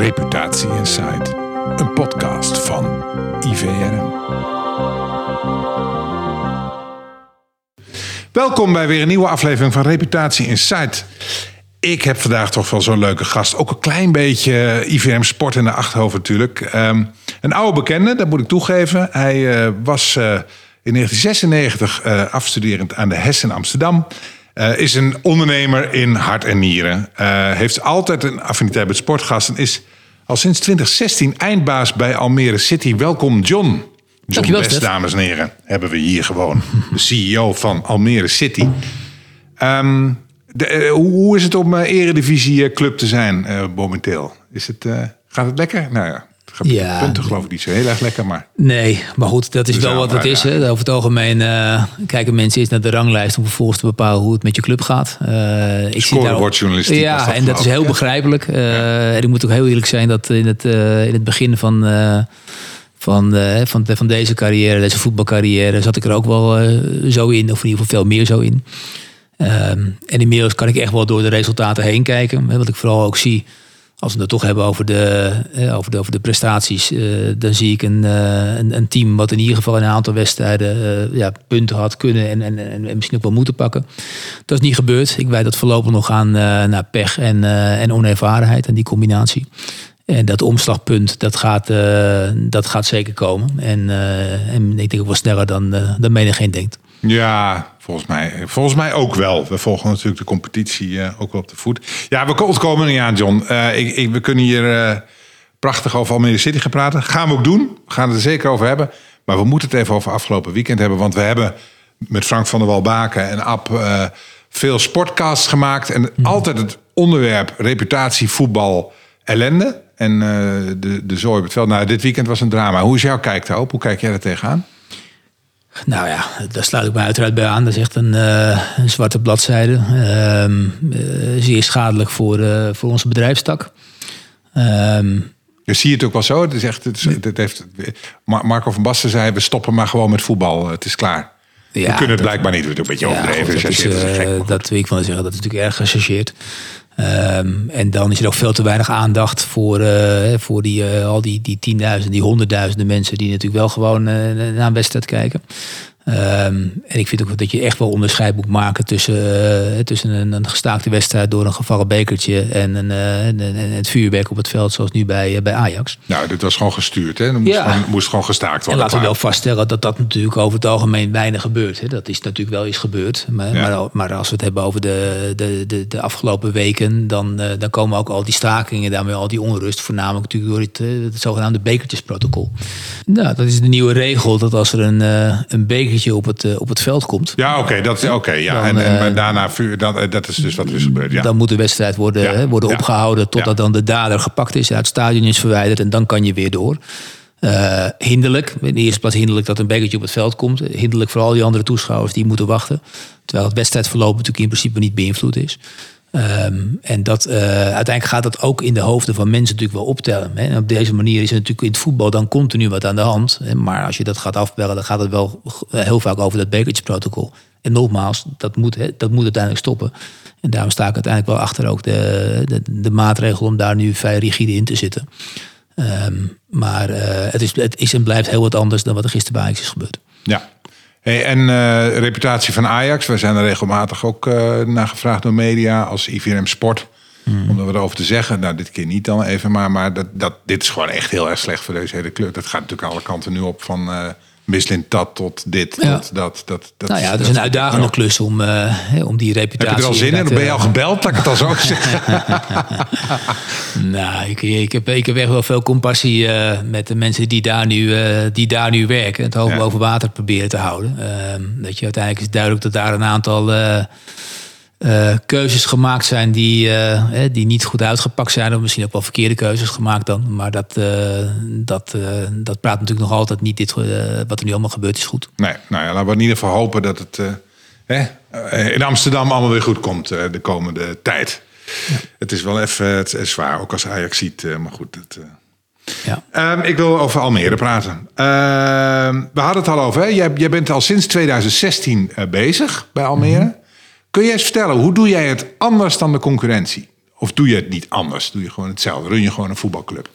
Reputatie Insight, een podcast van IVRM. Welkom bij weer een nieuwe aflevering van Reputatie Insight. Ik heb vandaag toch wel zo'n leuke gast. Ook een klein beetje IVM Sport in de Achterhoofd natuurlijk. Ehm, een oude bekende, dat moet ik toegeven. Hij eh, was uh, in 1996 uh, afstuderend aan de HES in Amsterdam. Is een ondernemer in hart en nieren. Heeft altijd een affiniteit met sportgast. En is al sinds 2016 eindbaas bij Almere City. Welkom John. John Best, Stef. dames en heren. Hebben we hier gewoon. De CEO van Almere City. Um, de, uh, hoe is het om eredivisie club te zijn momenteel? Is het, gaat het lekker? Nou ja. Ja, punten geloof ik niet zo heel erg lekker, maar... Nee, maar goed, dat is dus wel wat het is. Hè. Over het algemeen uh, kijken mensen eerst naar de ranglijst... om vervolgens te bepalen hoe het met je club gaat. Uh, ik Ja, dat en dat is heel begrijpelijk. Uh, ja. En ik moet ook heel eerlijk zijn dat in het, in het begin van... van, van, van deze carrière, deze voetbalcarrière, zat ik er ook wel zo in, of in ieder geval veel meer zo in. Um, en inmiddels kan ik echt wel door de resultaten heen kijken. Hè, wat ik vooral ook zie, als we het toch hebben over de, eh, over de, over de prestaties, eh, dan zie ik een, uh, een, een, team wat in ieder geval in een aantal wedstrijden ja, punten had kunnen en, en, en, misschien ook wel moeten pakken. Dat is niet gebeurd. Ik wijd dat voorlopig nog aan naar pech en, en onervarenheid en die combinatie. En dat omslagpunt, dat gaat, dat gaat zeker komen. En, en ik denk ook wel sneller dan, dan menigeen denkt. Ja, volgens mij, volgens mij ook wel. We volgen natuurlijk de competitie uh, ook wel op de voet. Ja, we komen er niet aan, John. Uh, ik, ik, we kunnen hier uh, prachtig over Almere City gaan praten. Gaan we ook doen. We gaan het er zeker over hebben. Maar we moeten het even over afgelopen weekend hebben. Want we hebben met Frank van der Walbaken en Ab veel sportcasts gemaakt. En mm. altijd het onderwerp reputatie, voetbal, ellende. En de, de zooi op het veld. Nou, dit weekend was een drama. Hoe is jouw kijk daarop? Hoe kijk jij er tegenaan? Nou ja, daar sluit ik me uiteraard bij aan. Dat is echt een, uh, een zwarte bladzijde. Uh, uh, zeer schadelijk voor, uh, voor onze bedrijfstak. Um, je ziet het ook wel zo. Het is echt, het, is, het heeft, Marco van Basten zei, we stoppen maar gewoon met voetbal. Het is klaar. Ja, we kunnen het blijkbaar niet. We doen een beetje ja, overdreven. Goed, dat, is, is gek, dat wil ik van zeggen. Dat is natuurlijk erg gechargeerd. Um, en dan is er ook veel te weinig aandacht voor, uh, voor die, uh, al die, die tienduizenden, die honderdduizenden mensen die natuurlijk wel gewoon uh, naar een wedstrijd kijken. Um, en ik vind ook dat je echt wel onderscheid moet maken tussen, uh, tussen een, een, gestaakte wedstrijd door een gevallen bekertje en, een, uh, en, en het vuurwerk op het veld, zoals nu bij, uh, bij Ajax. Nou, dit was gewoon gestuurd, hè? Dat moest, ja. gewoon, moest gewoon gestaakt worden. En laten we wel vaststellen dat dat natuurlijk over het algemeen weinig gebeurt. Hè? Dat is natuurlijk wel eens gebeurd. Maar, ja. maar, maar, als we het hebben over de, de, de, de afgelopen weken, dan, dan komen ook al die stakingen, daarmee al die onrust, voornamelijk natuurlijk door het, het zogenaamde bekertjesprotocol. Nou, dat is de nieuwe regel dat als er een, een op het, uh, op het veld komt. Ja, oké, okay, dat oké. Okay, ja. Dan, en, en uh, daarna vuur, dan, dat is dus wat er is gebeurd. Ja. Dan moet de wedstrijd worden, ja. hè, worden opgehouden totdat dan de dader gepakt is, uit het stadion is verwijderd en dan kan je weer door. Uh, hinderlijk, in de eerste plaats hinderlijk dat een bekertje op het veld komt. Hinderlijk voor al die andere toeschouwers die moeten wachten. Terwijl het wedstrijdverloop natuurlijk in principe niet beïnvloed is. Um, en dat, uh, uiteindelijk gaat dat ook in de hoofden van mensen natuurlijk wel optellen. Hè. En op deze manier is er natuurlijk in het voetbal dan continu wat aan de hand. Hè. Maar als je dat gaat afbellen, dan gaat het wel heel vaak over dat bekertjesprotocol. En nogmaals, dat moet, hè, dat moet uiteindelijk stoppen. En daarom sta ik uiteindelijk wel achter ook de, de, de maatregel om daar nu vrij rigide in te zitten. Um, maar uh, het, is, het is en blijft heel wat anders dan wat er gisteren bij is gebeurd. Ja, Hey, en uh, reputatie van Ajax, we zijn er regelmatig ook uh, naar gevraagd door media als IVM Sport. Mm. Om er wat over te zeggen. Nou, dit keer niet dan even, maar, maar dat, dat, dit is gewoon echt heel erg slecht voor deze hele club. Dat gaat natuurlijk alle kanten nu op van uh, Mislint dat tot dit, ja. tot dat. dat, dat nou ja, het is een uitdagende ja. klus om, uh, om die reputatie... Heb je er al zin in? Dan ben je al gebeld, dat ik het al zo zeggen. nou, ik, ik, heb, ik heb echt wel veel compassie uh, met de mensen die daar nu, uh, die daar nu werken. Het hoofd boven water proberen te houden. dat je uiteindelijk is duidelijk dat daar een aantal... Uh, keuzes gemaakt zijn die, uh, die niet goed uitgepakt zijn. Of misschien ook wel verkeerde keuzes gemaakt dan. Maar dat, uh, dat, dat praat natuurlijk nog altijd niet dit, wat er nu allemaal gebeurd is goed. Nee, nou ja, laten we in ieder geval hopen dat het hè, in Amsterdam allemaal weer goed komt de komende tijd. Ja. Het is wel even het is zwaar, ook als Ajax ziet. maar goed, het, ja. Um, ik wil over Almere praten. Uh, we hadden het al over. Hè? Jij, jij bent al sinds 2016 bezig bij Almere. Mm -hmm. Kun je eens vertellen, hoe doe jij het anders dan de concurrentie? Of doe je het niet anders? Doe je gewoon hetzelfde? Run je gewoon een voetbalclub?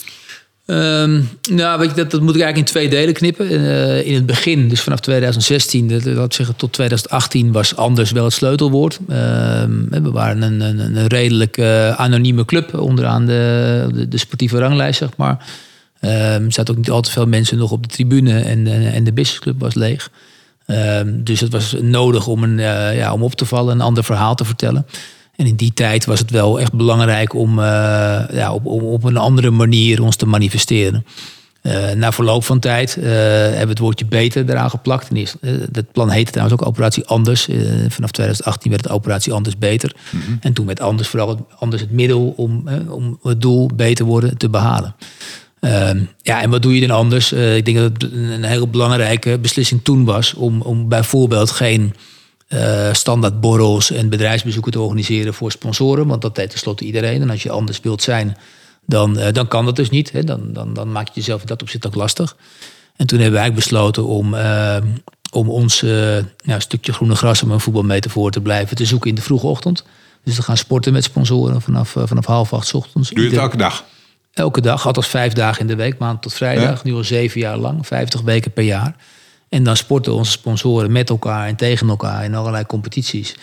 Ehm, nou, weet je, dat, dat moet ik eigenlijk in twee delen knippen. Eh, in het begin, dus vanaf 2016, dat, dat zeggen tot 2018, was anders wel het sleutelwoord. Ehm, we waren een, een, een redelijk uh, anonieme club onderaan de, de, sportieve ranglijst, zeg maar. Um, er zaten ook niet al te veel mensen nog op de tribune en, en de businessclub was leeg. Dus het was nodig om, een, uh, ja, om op te vallen, een ander verhaal te vertellen. En in die tijd was het wel echt belangrijk om uh, ja, op, op, een andere manier ons te manifesteren. Uh, na verloop van tijd hebben we het woordje beter eraan geplakt. En is, dat plan heette trouwens ook Operatie Anders. vanaf 2018 werd het Operatie Anders beter. Mm -hmm. En toen werd Anders vooral anders het middel om, om het doel beter worden te behalen. Ehm, ja, en wat doe je dan anders? ik denk dat het een hele belangrijke beslissing toen was om, om bijvoorbeeld geen uh, standaard borrels en bedrijfsbezoeken te organiseren voor sponsoren. Want dat deed tenslotte iedereen. En als je anders wilt zijn, dan, uh, dan kan dat dus niet. Hè. Dan, dan, dan maak je jezelf in dat opzicht ook lastig. En toen hebben we eigenlijk besloten om, uh, om ons ja, stukje groene gras om een voetbalmetafoor te blijven te zoeken in de vroege ochtend. Dus te gaan sporten met sponsoren vanaf, vanaf half acht ochtends. Doe je het elke dag? Elke dag, althans vijf dagen in de week, maand tot vrijdag. Ja? Nu al zeven jaar lang, vijftig weken per jaar. En dan sporten onze sponsoren met elkaar en tegen elkaar in allerlei competities.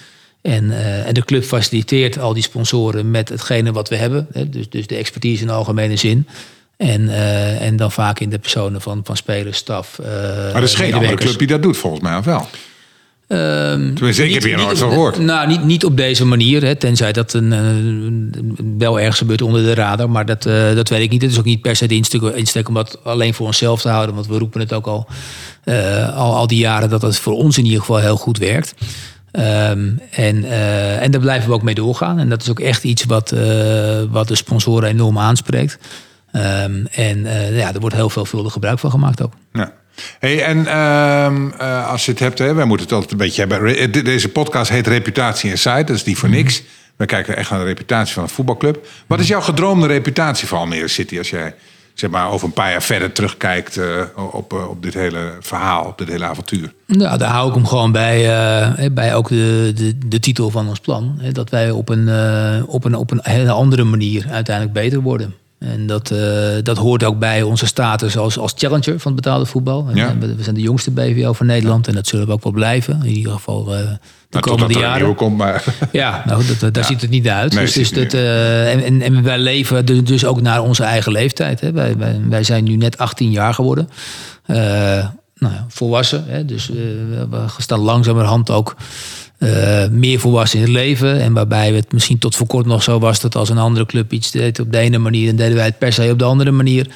En, uh, en de club faciliteert al die sponsoren met hetgene wat we hebben. Hè, dus, dus de expertise in de algemene zin. En, uh, en dan vaak in de personen van, van spelers, staf. Uh, maar er is geen andere club die dat doet, volgens mij, of wel? Um, Tenminste, ik heb hier nooit van gehoord. Nou, niet, niet op deze manier. Hè, tenzij dat een, een, wel ergens gebeurt onder de radar. Maar dat, uh, dat weet ik niet. Het is ook niet per se de insteek, insteek om dat alleen voor onszelf te houden. Want we roepen het ook al, uh, al, al die jaren dat het voor ons in ieder geval heel goed werkt. Um, en, uh, en daar blijven we ook mee doorgaan. En dat is ook echt iets wat, wat de sponsoren enorm aanspreekt. Um, en ja, er wordt heel veelvuldig gebruik van gemaakt ook. Ja. Hey, en uh, als je het hebt, hè, wij moeten het altijd een beetje hebben. Deze podcast heet Reputatie Inside, dat is niet voor mm. niks. We kijken echt naar de reputatie van een voetbalclub. Wat is jouw gedroomde reputatie van Almere City als jij zeg maar, over een paar jaar verder terugkijkt uh, op, uh, op dit hele verhaal, op dit hele avontuur? Nou, daar hou ik hem gewoon bij, uh, bij ook de, de, de, titel van ons plan. Hè, dat wij op een, op, een, op een hele andere manier uiteindelijk beter worden. En dat, uh, dat hoort ook bij onze status als, als challenger van het betaalde voetbal. Ja. We, we zijn de jongste BVO van Nederland en dat zullen we ook wel blijven. In ieder geval uh, de nou, komende jaren. Komt, maar... Ja, nou, dat, daar ja. ziet het niet uit. Nee, dus, dus dat, uh, en, en, en, wij leven dus ook naar onze eigen leeftijd. Hè. Wij, wij, wij zijn nu net 18 jaar geworden. nou ja, volwassen. Hè. Dus we staan langzamerhand ook uh, meer volwassen in het leven. En waarbij het misschien tot voor kort nog zo was dat als een andere club iets deed op de ene manier, dan deden wij het per se op de andere manier.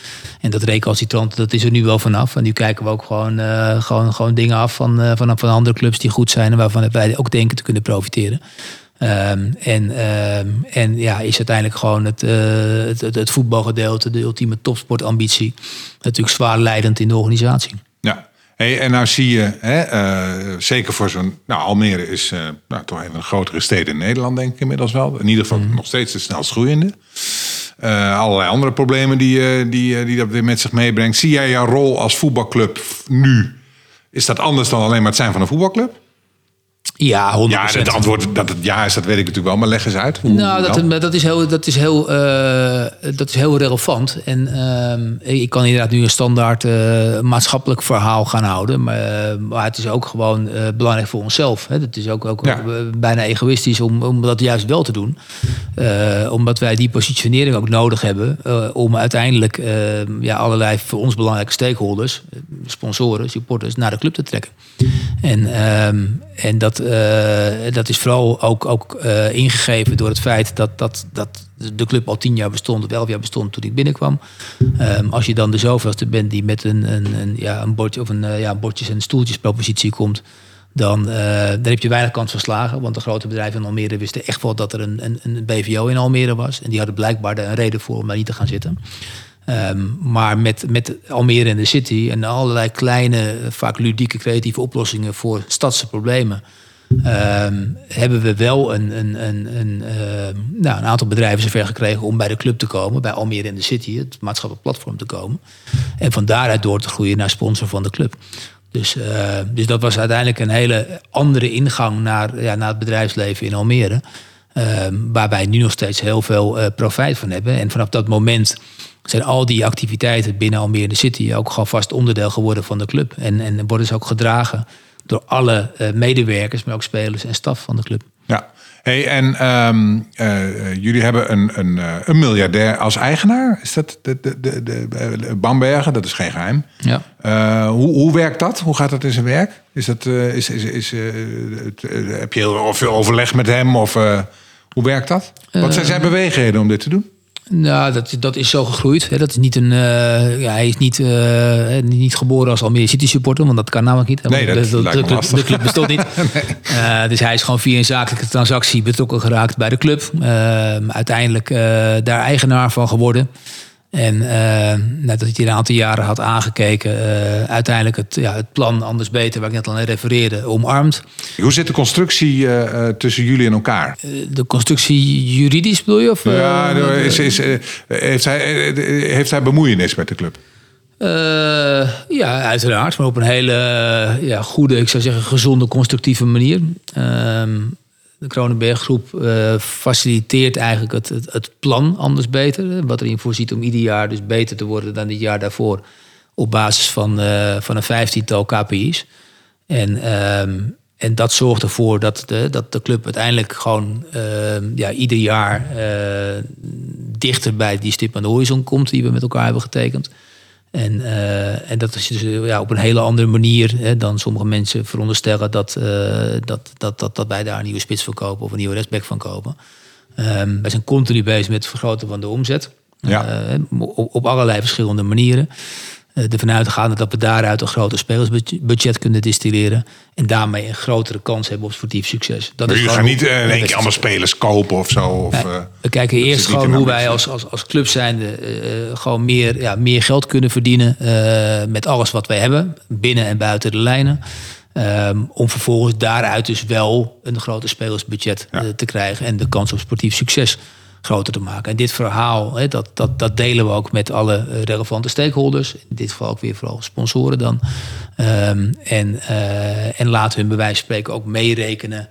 En dat recalcitrant, dat is er nu wel vanaf. En nu kijken we ook gewoon, uh, gewoon, gewoon dingen af van, uh, van, van andere clubs die goed zijn en waarvan wij ook denken te kunnen profiteren. Um, en, um, en ja, is uiteindelijk gewoon het, het, het, het voetbalgedeelte, de ultieme topsportambitie, natuurlijk zwaar leidend in de organisatie. Hey, en nou zie je, hè, uh, zeker voor zo'n. Nou, Almere is uh, nou, toch een van de grotere steden in Nederland, denk ik inmiddels wel. In ieder geval mm. nog steeds de snelst groeiende. Uh, allerlei andere problemen die, die, die dat weer met zich meebrengt. Zie jij jouw rol als voetbalclub nu? Is dat anders dan alleen maar het zijn van een voetbalclub? Ja, 100%. Ja, het antwoord dat het ja is, dat weet ik natuurlijk wel. Maar leg eens uit. Hoe, nou, dat, dat, is heel, dat, is heel, uh, dat is heel relevant. En uh, ik kan inderdaad nu een standaard uh, maatschappelijk verhaal gaan houden. Maar, maar het is ook gewoon belangrijk voor onszelf. Hè. Het is ook, ook ja. bijna egoïstisch om, om dat juist wel te doen. omdat wij die positionering ook nodig hebben. om uiteindelijk ja, allerlei voor ons belangrijke stakeholders, sponsoren, supporters, naar de club te trekken. En, en dat uh, dat is vooral ook, ook uh, ingegeven door het feit dat, dat, dat de club al tien jaar bestond, of elf jaar bestond toen ik binnenkwam. Um, als je dan de zoveelste bent die met een, een, een, ja, een bordje of een uh, ja, bordjes- en stoeltjespropositie komt, dan, dan heb je weinig kans van slagen. Want de grote bedrijven in Almere wisten echt wel dat er een, een, een BVO in Almere was. En die hadden blijkbaar daar een reden voor om daar niet te gaan zitten. Um, maar met, met Almere en de City en allerlei kleine, vaak ludieke creatieve oplossingen voor stadse problemen. Um, hebben we wel een, een, een, een, uh, nou, een aantal bedrijven zover gekregen om bij de club te komen, bij Almere in de City, het maatschappelijk platform te komen. En van daaruit door te groeien naar sponsor van de club. Dus, dus dat was uiteindelijk een hele andere ingang naar, ja, naar het bedrijfsleven in Almere. Ehm, waar wij nu nog steeds heel veel eh, profijt van hebben. En vanaf dat moment zijn al die activiteiten binnen Almere City ook gewoon vast onderdeel geworden van de club. En, en worden ze ook gedragen door alle eh, medewerkers, maar ook spelers en staf van de club. Ja, hey, en ehm, eh, jullie hebben een, een, een miljardair als eigenaar. Is dat de, de, de, de Bambergen? Dat is geen geheim. Ja. hoe, hoe werkt dat? Hoe gaat dat in zijn werk? Is dat, is, is, is, het, heb je heel veel overleg met hem? Of hoe werkt dat? Wat zijn zijn beweegredenen om dit te doen? Nou, dat, dat is zo gegroeid. Dat is niet een, uh, ja, hij is niet, uh, niet geboren als Almere City supporter, want dat kan namelijk niet. Nee, dat de, de, de, club, de club bestond niet. nee. uh, dus hij is gewoon via een zakelijke transactie betrokken geraakt bij de club. uiteindelijk daar eigenaar van geworden. En uh, nadat hij een aantal jaren had aangekeken, uh, uiteindelijk het, ja, het plan anders beter, waar ik net al aan refereerde, omarmd. Hoe zit de constructie uh, tussen jullie en elkaar? de constructie juridisch bedoel je? Of, ja, is, is, heeft, hij, heeft hij bemoeienis met de club? ja, uiteraard, maar op een hele ja, goede, ik zou zeggen, gezonde, constructieve manier. Ehm, de Kronenberggroep uh, faciliteert eigenlijk het, het, het, plan anders beter. Wat erin voorziet om ieder jaar dus beter te worden dan het jaar daarvoor. Op basis van, uh, van een vijftiental KPI's. En, uh, en dat zorgt ervoor dat de, dat de club uiteindelijk gewoon ehm, ja, ieder jaar eh, dichter bij die stip aan de horizon komt die we met elkaar hebben getekend. En, uh, en dat is dus ja, op een hele andere manier hè, dan sommige mensen veronderstellen dat, uh, dat, dat, dat, dat wij daar een nieuwe spits van kopen of een nieuwe rechtsback van kopen. Um, wij zijn continu bezig met het vergroten van de omzet. Ja. Uh, op, op allerlei verschillende manieren. Eh, ervan uitgaande dat we daaruit een groter spelersbudget kunnen distilleren. En daarmee een grotere kans hebben op sportief succes. Dat maar is jullie gaan niet uh, in één keer allemaal spelers kopen of zo? Of, nee, we kijken eerst gewoon hoe wij als, als, als club zijnde uh, gewoon meer, ja, meer geld kunnen verdienen. Uh, met alles wat wij hebben, binnen en buiten de lijnen. Um, om vervolgens daaruit dus wel een groter spelersbudget ja. te krijgen. En de kans op sportief succes groter te maken. En dit verhaal, hè, dat, dat, dat delen we ook met alle eh, relevante stakeholders. In dit geval ook weer vooral sponsoren dan. Um, en, uh, en laten hun van spreken ook meerekenen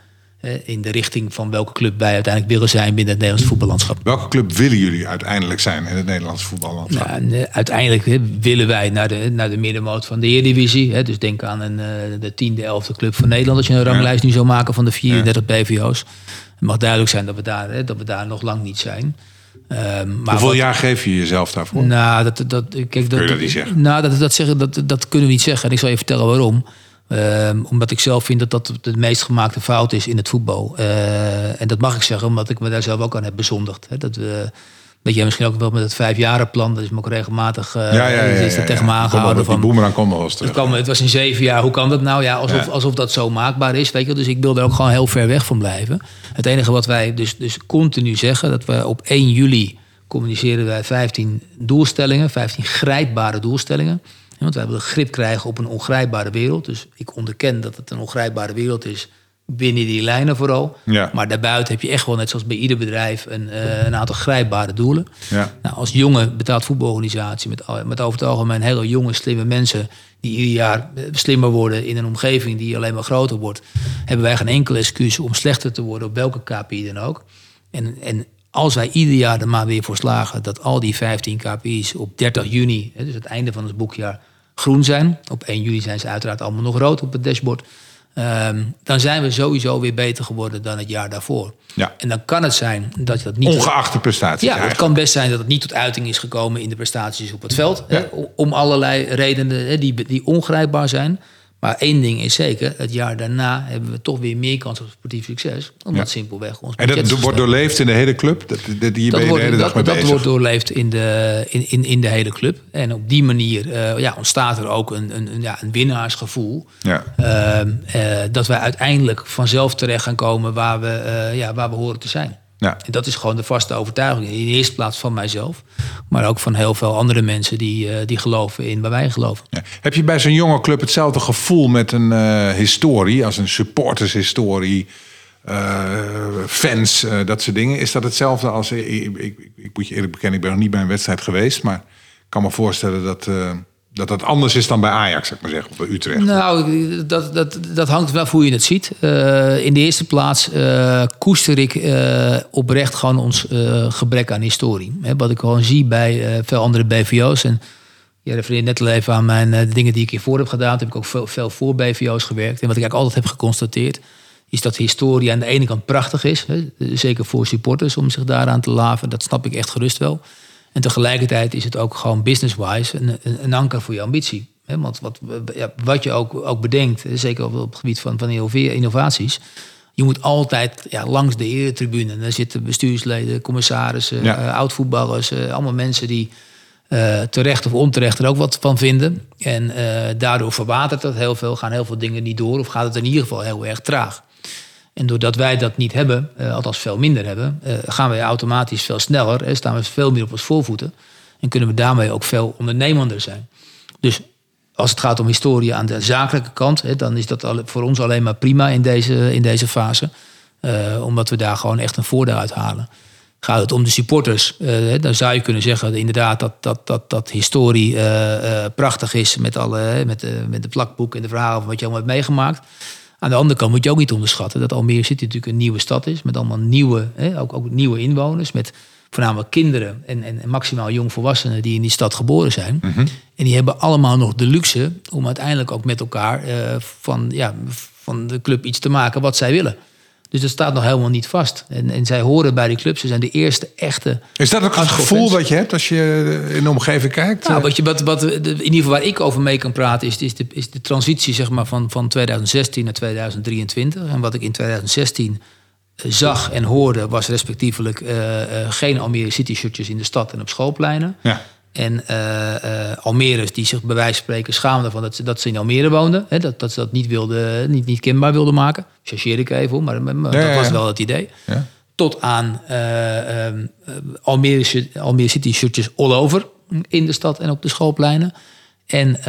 in de richting van welke club wij uiteindelijk willen zijn binnen het Nederlands voetballandschap. Welke club willen jullie uiteindelijk zijn in het Nederlands voetballandschap? Nou, uiteindelijk hè, willen wij naar de, naar de middenmoot van de Eredivisie. Hè, dus denk aan een, de tiende, elfde club van Nederland als je een ranglijst ja. nu zou maken van de 34 ja. BVO's. Het mag duidelijk zijn dat we daar, hè, dat we daar nog lang niet zijn. Um, maar Hoeveel wat, jaar geef je jezelf daarvoor? Nou, dat, dat, kijk, dat, Kun je dat niet zeggen? Nou, dat, dat, zeggen, dat, dat kunnen we niet zeggen. En ik zal je vertellen waarom. Um, omdat ik zelf vind dat dat de meest gemaakte fout is in het voetbal. Uh, en dat mag ik zeggen, omdat ik me daar zelf ook aan heb bezondigd. Hè, dat we dat jij misschien ook wel met het vijfjarenplan, dat is me ook regelmatig uh, ja, ja, ja, is tegen me aangehouden. Van, boemerang komt wel eens terug. Het, kwam, het was in zeven jaar, hoe kan dat nou? Ja, alsof, alsof dat zo maakbaar is. Weet je? Dus ik wil er ook gewoon heel ver weg van blijven. Het enige wat wij dus, dus continu zeggen, dat we op 1 juli communiceren wij 15 doelstellingen, 15 grijpbare doelstellingen. Want we hebben grip krijgen op een ongrijpbare wereld. Dus ik onderken dat het een ongrijpbare wereld is binnen die lijnen vooral. Ja. Maar daarbuiten heb je echt wel, net zoals bij ieder bedrijf, een, uh, een aantal grijpbare doelen. Ja. Nou, als jonge betaald voetbalorganisatie, met, met over het algemeen hele jonge, slimme mensen, die ieder jaar eh, slimmer worden in een omgeving die alleen maar groter wordt, hebben wij geen enkele excuus om slechter te worden op welke KPI dan ook. En, en als wij ieder jaar er maar weer voor slagen dat al die 15 KPI's op 30 juni, dus het einde van het boekjaar, groen zijn. Op 1 juli zijn ze uiteraard allemaal nog rood op het dashboard. Um, dan zijn we sowieso weer beter geworden dan het jaar daarvoor. Ja. En dan kan het zijn dat je dat niet. Ongeacht de prestaties. Ja, het kan best zijn dat het niet tot uiting is gekomen in de prestaties op het veld. Ja. Om allerlei redenen hè, die, die ongrijpbaar zijn. Maar één ding is zeker, het jaar daarna hebben we toch weer meer kans op sportief succes. Omdat ja. simpelweg ons En dat wordt doorleefd in de hele club? Dat, dat, de hele dag dat, dat wordt doorleefd in de, in, in, in de hele club. En op die manier uh, ja, ontstaat er ook een, een, een, ja, een winnaarsgevoel. Ja. Uh, uh, dat wij uiteindelijk vanzelf terecht gaan komen waar we, ja, waar we horen te zijn. Ja. En dat is gewoon de vaste overtuiging. In de eerste plaats van mijzelf. Maar ook van heel veel andere mensen die, uh, die geloven in waar wij geloven. Ja. Heb je bij zo'n jonge club hetzelfde gevoel met een uh, historie, als een supportershistorie, uh, fans, dat soort dingen? Is dat hetzelfde als. Ik, ik, ik, moet je eerlijk bekennen, ik ben nog niet bij een wedstrijd geweest. Maar ik kan me voorstellen dat, dat dat anders is dan bij Ajax, zeg maar zeggen, of bij Utrecht. Nou, dat, dat, dat hangt wel hoe je het ziet. Uh, in de eerste plaats uh, koester ik uh, oprecht gewoon ons gebrek aan historie. Wat ik gewoon zie bij veel andere BVO's. En je refereert net al even aan mijn, de dingen die ik hiervoor heb gedaan. Toen heb ik ook veel, veel voor BVO's gewerkt. En wat ik eigenlijk altijd heb geconstateerd... is dat historie aan de ene kant prachtig is. Zeker voor supporters om zich daaraan te laven. Dat snap ik echt gerust wel. En tegelijkertijd is het ook gewoon business-wise een, een, een, anker voor je ambitie. Want wat, ja, wat je ook, ook bedenkt, zeker op, het gebied van, van innovaties. Je moet altijd ja, langs de eretribune. Daar zitten bestuursleden, commissarissen, ja. uh, oud-voetballers. Uh, allemaal mensen die uh, terecht of onterecht er ook wat van vinden. En daardoor verwatert dat heel veel. Gaan heel veel dingen niet door. Of gaat het in ieder geval heel erg traag. En doordat wij dat niet hebben, uh, althans veel minder hebben, uh, gaan wij automatisch veel sneller en staan we veel meer op ons voorvoeten. En kunnen we daarmee ook veel ondernemender zijn. Dus als het gaat om historie aan de zakelijke kant, dan is dat voor ons alleen maar prima in deze, in deze fase. Omdat we daar gewoon echt een voordeel uit halen. Gaat het om de supporters, dan zou je kunnen zeggen inderdaad dat, dat, dat, dat historie prachtig is met, alle, met, met de plakboek en de verhalen van wat je allemaal hebt meegemaakt. Aan de andere kant moet je ook niet onderschatten dat Almere City natuurlijk een nieuwe stad is. Met allemaal nieuwe, hè, ook, ook nieuwe inwoners. Met voornamelijk kinderen en, en, maximaal jongvolwassenen die in die stad geboren zijn. Mhm. En die hebben allemaal nog de luxe om uiteindelijk ook met elkaar uh, van, ja, van de club iets te maken wat zij willen. Dus dat staat nog helemaal niet vast. En, en zij horen bij die club. Ze zijn de eerste echte. Is dat ook het gevoel wat je hebt als je in de omgeving kijkt? Nou, wat je, wat, wat, in ieder geval waar ik over mee kan praten, is, is, de, is de transitie zeg maar, van, van 2016 naar 2023. En wat ik in 2016 eh, zag en hoorde, was respectievelijk uh, uh, geen Almere City shirtjes in de stad en op schoolpleinen. Ja. En uh, uh, Almere's die zich bij wijze van spreken schaamden van dat ze, dat ze in Almere woonden. Hè, dat, dat ze dat niet, wilden, niet, niet kenbaar wilden maken. Chargeer ik even, maar, maar ja, dat was wel het idee. Ja. Tot aan uh, Almere, Almere City shirtjes all over in de stad en op de schoolpleinen. En,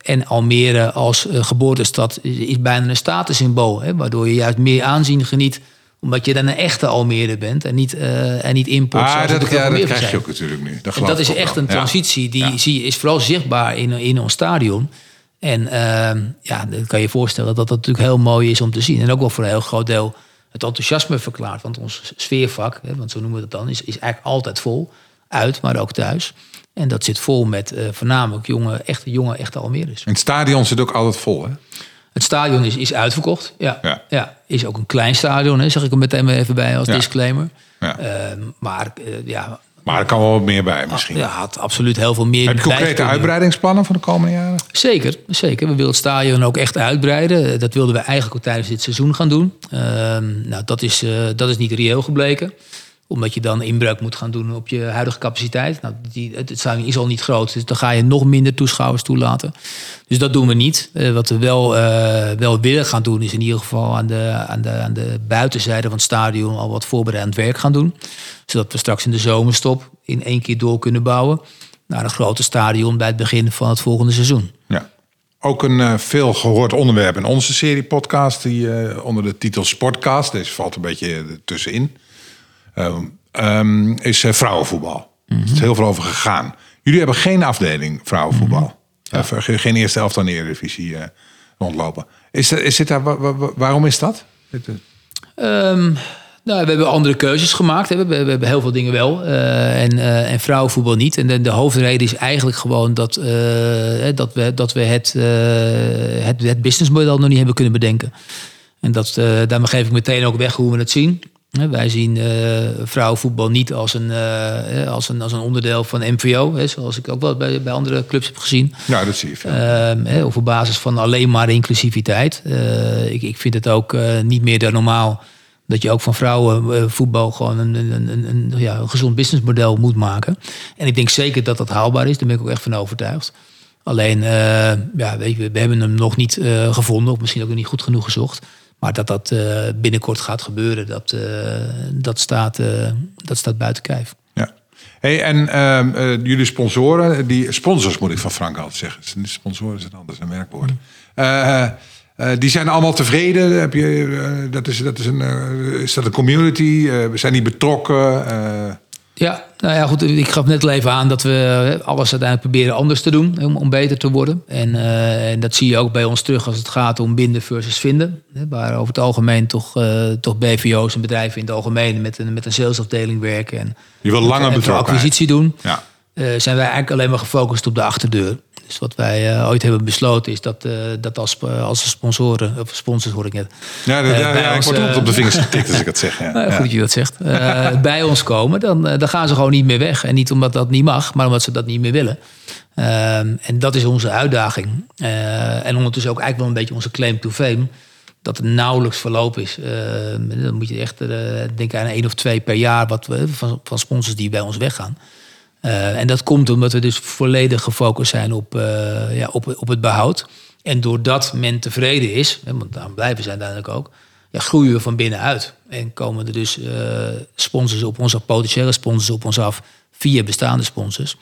en Almere als geboortestad is bijna een statussymbool. Hè, waardoor je juist meer aanzien geniet omdat je dan een echte Almere bent en niet, uh, en niet import. Ah, dat, ja, dat krijg je ook natuurlijk nu. Dat, dat is echt een transitie die ja. zie, is vooral zichtbaar in, in ons stadion. En uh, ja, dan kan je je voorstellen dat dat natuurlijk heel mooi is om te zien. En ook wel voor een heel groot deel het enthousiasme verklaart. Want ons sfeervak, hè, want zo noemen we het dan, is, is eigenlijk altijd vol. Uit, maar ook thuis. En dat zit vol met uh, voornamelijk jonge, echte, jonge, echte Almere's. En het stadion zit ook altijd vol, hè? Het stadion is, is uitverkocht. Ja. ja. Ja. Is ook een klein stadion, hè, zeg ik er meteen maar even bij als disclaimer. Ja. Uh, maar uh, ja. Maar er kan wel wat meer bij misschien. Ja, had absoluut heel veel meer. Heb je concrete uitbreidingsplannen voor de komende jaren? Zeker, zeker. We willen het stadion ook echt uitbreiden. Dat wilden we eigenlijk ook tijdens dit seizoen gaan doen. Uh, nou, dat is, uh, dat is niet reëel gebleken omdat je dan inbreuk moet gaan doen op je huidige capaciteit. Nou, die, het stadion is al niet groot, dus dan ga je nog minder toeschouwers toelaten. Dus dat doen we niet. Uh, wat we wel, uh, wel willen gaan doen, is in ieder geval aan de, aan, de, aan de buitenzijde van het stadion al wat voorbereidend werk gaan doen. Zodat we straks in de zomerstop in één keer door kunnen bouwen naar een grote stadion bij het begin van het volgende seizoen. Ja. Ook een uh, veel gehoord onderwerp in onze serie podcast, die onder de titel Sportcast, deze valt een beetje tussenin um, is uh, vrouwenvoetbal. Mm Er is heel veel over gegaan. Jullie hebben geen afdeling vrouwenvoetbal. Mm -hmm. uh, geen eerste elftal in de Eredivisie uh, rondlopen. Is, is dit daar, waarom is dat? Um, nou, we hebben andere keuzes gemaakt. We, we, hebben heel veel dingen wel. Uh, en, en vrouwenvoetbal niet. En de, de, hoofdreden is eigenlijk gewoon dat, dat we, dat we het, het, het businessmodel nog niet hebben kunnen bedenken. En dat, daarmee geef ik meteen ook weg hoe we het zien. Wij zien uh, vrouwenvoetbal niet als een, uh, als, een, als een onderdeel van MVO, hè, zoals ik ook wel bij, bij andere clubs heb gezien. Ja, dat zie je. Uh, of op basis van alleen maar inclusiviteit. Uh, ik, ik vind het ook niet meer dan normaal dat je ook van vrouwenvoetbal gewoon een, een, een, een, ja, een gezond businessmodel moet maken. En ik denk zeker dat dat haalbaar is, daar ben ik ook echt van overtuigd. Alleen, ja, weet je, we hebben hem nog niet gevonden, of misschien ook nog niet goed genoeg gezocht. Maar dat dat uh, binnenkort gaat gebeuren, dat, uh, dat, staat, uh, dat staat buiten kijf. Ja. Hey, en ehm, jullie sponsoren, die sponsors moet ik van Frank altijd zeggen. Sponsoren is anders, een werkwoord. Mm. die zijn allemaal tevreden. Heb je, dat is, dat is, een, is dat een community? zijn die betrokken? Ja, Nou ja, goed, ik gaf net al even aan dat we alles uiteindelijk proberen anders te doen om, om beter te worden. En, uh, en, dat zie je ook bij ons terug als het gaat om binden versus vinden. Waar over het algemeen toch, uh, toch BVO's en bedrijven in het algemeen met een, met een salesafdeling werken. En, je wil langer en acquisitie doen. Ja. Uh, zijn wij eigenlijk alleen maar gefocust op de achterdeur. Dus wat wij uh, ooit hebben besloten is dat, uh, dat als, uh, als sponsoren, of sponsors hoor ik net. Ja, dat, ja, ja ik word op de vingers getikt als ik het zeg. Ja. goed dat je dat zegt. bij ons komen, dan, dan gaan ze gewoon niet meer weg. En niet omdat dat niet mag, maar omdat ze dat niet meer willen. Ehm, en dat is onze uitdaging. en ondertussen ook eigenlijk wel een beetje onze claim to fame. Dat er nauwelijks verloop is. Ehm, dan moet je echt denken aan één of twee per jaar wat we, van, van sponsors die bij ons weggaan. Uh, en dat komt omdat we dus volledig gefocust zijn op, uh, ja, op, op het behoud. En doordat men tevreden is, want daar blijven ze uiteindelijk ook, ja, groeien we van binnenuit. En komen er dus uh, sponsors op ons af, potentiële sponsors op ons af, via bestaande sponsors.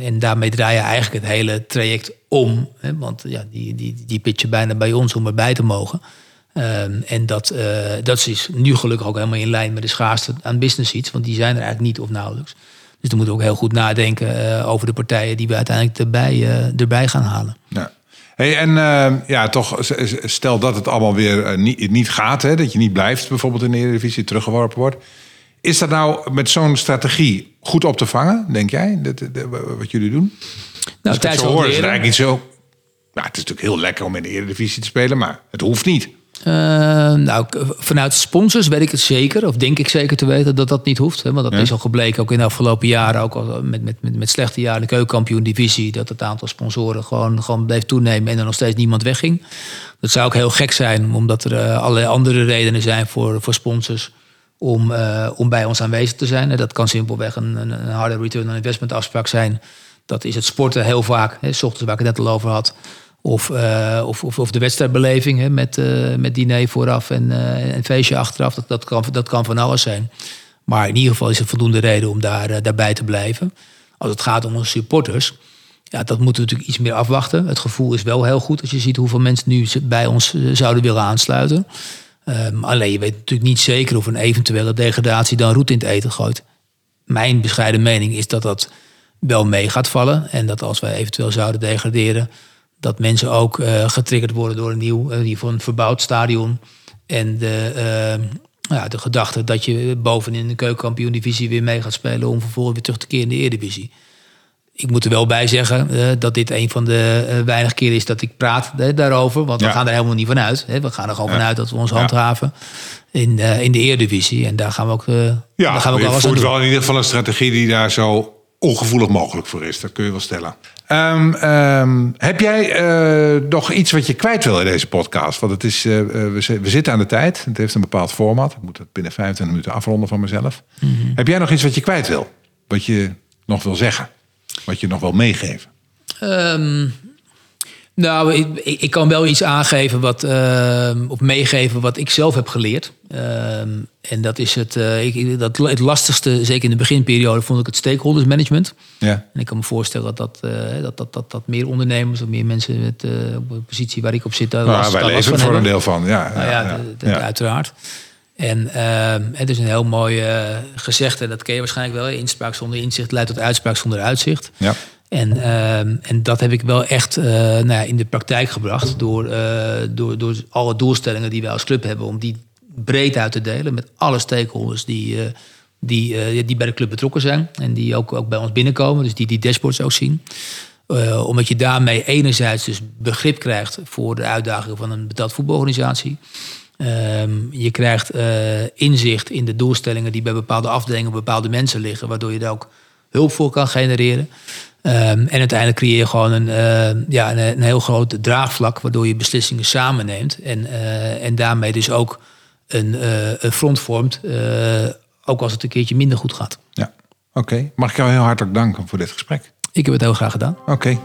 en daarmee draai je eigenlijk het hele traject om. Hè, want ja, die, die, die pitchen bijna bij ons om erbij te mogen. Um, en dat, dat is nu gelukkig ook helemaal in lijn met de schaarste aan business seats. Want die zijn er eigenlijk niet of nauwelijks. Dus dan moeten we ook heel goed nadenken uh, over de partijen die we uiteindelijk erbij, uh, erbij gaan halen. Ja. Hey, en uh, ja, toch, stel dat het allemaal weer niet, niet gaat, hè, dat je niet blijft bijvoorbeeld in de Eredivisie teruggeworpen wordt. Is dat nou met zo'n strategie goed op te vangen, denk jij, dat, dat, wat jullie doen? Nou, ik het zo hoor, is het eigenlijk niet zo... Nou, het is natuurlijk heel lekker om in de Eredivisie te spelen, maar het hoeft niet. Uh, nou, vanuit sponsors weet ik het zeker, of denk ik zeker te weten dat dat niet hoeft. Hè, want dat ja. is al gebleken ook in de afgelopen jaren, ook al met, met, met, met slechte jaren de keukenkampioen-divisie, dat het aantal sponsoren gewoon, gewoon bleef toenemen en er nog steeds niemand wegging. Dat zou ook heel gek zijn, omdat er uh, allerlei andere redenen zijn voor, voor sponsors om, uh, om bij ons aanwezig te zijn. Dat kan simpelweg een, een, een harde return on investment afspraak zijn. Dat is het sporten heel vaak, hè, s ochtends waar ik het net al over had. Of, uh, of, of, of, de wedstrijdbeleving hè, met, uh, met diner vooraf en uh, een feestje achteraf. Dat, dat, kan, dat kan van alles zijn. Maar in ieder geval is het voldoende reden om daar, daarbij te blijven. Als het gaat om onze supporters, ja, dat moeten we natuurlijk iets meer afwachten. Het gevoel is wel heel goed als je ziet hoeveel mensen nu bij ons zouden willen aansluiten. Um, alleen je weet natuurlijk niet zeker of een eventuele degradatie dan roet in het eten gooit. Mijn bescheiden mening is dat dat wel mee gaat vallen. En dat als wij eventueel zouden degraderen dat mensen ook uh, getriggerd worden door een nieuw, uh, van een verbouwd stadion. En de, uh, ja, de gedachte dat je bovenin de keukenkampioen-divisie weer mee gaat spelen om vervolgens weer terug te keren in de Eredivisie. Ik moet er wel bij zeggen dat dit een van de weinige keren is dat ik praat daarover. Want ja. we gaan er helemaal niet van uit. We gaan er gewoon ja. vanuit dat we ons handhaven in, in de Eredivisie. En daar gaan we ook, ja, daar gaan we ook je voert doen. wel in ieder geval een strategie die daar zo ongevoelig mogelijk voor is. Dat kun je wel stellen. Um, um, heb jij uh, nog iets wat je kwijt wil in deze podcast? Want het is, uh, we, we, zitten aan de tijd. Het heeft een bepaald format. Ik moet het binnen 25 minuten afronden van mezelf. Mm -hmm. Heb jij nog iets wat je kwijt wil? Wat je nog wil zeggen? Wat je nog wil meegeven? Um, nou, ik, ik, kan wel iets aangeven wat, uh, of meegeven wat ik zelf heb geleerd. Um, en dat is het, uh, ik, dat, het lastigste, zeker in de beginperiode, vond ik het stakeholders management. Ja. En ik kan me voorstellen dat dat, uh, dat, dat, dat, dat meer ondernemers of meer mensen met op de positie waar ik op zit. Daar nou, last, wij daar leven last voor een deel van, ja. Nou, ja, uiteraard. En het is een heel mooi gezegde, dat ken je waarschijnlijk wel. Inspraak zonder inzicht leidt tot uitspraak zonder uitzicht. Ja. En, uh, en dat heb ik wel echt uh, nou ja, in de praktijk gebracht door, uh, door, door alle doelstellingen die wij als club hebben, om die breed uit te delen met alle stakeholders die, die, die bij de club betrokken zijn en die ook, ook bij ons binnenkomen, dus die die dashboards ook zien. omdat je daarmee enerzijds dus begrip krijgt voor de uitdagingen van een betaald voetbalorganisatie. Um, je krijgt inzicht in de doelstellingen die bij bepaalde afdelingen, bepaalde mensen liggen, waardoor je daar ook hulp voor kan genereren. Um, en uiteindelijk creëer je gewoon een, uh, ja, een, een, heel groot draagvlak, waardoor je beslissingen samen neemt. En, uh, en daarmee dus ook een, uh, een front vormt, ook als het een keertje minder goed gaat. Ja, oké. Okay. Mag ik jou heel hartelijk danken voor dit gesprek? Ik heb het heel graag gedaan. Oké. Okay.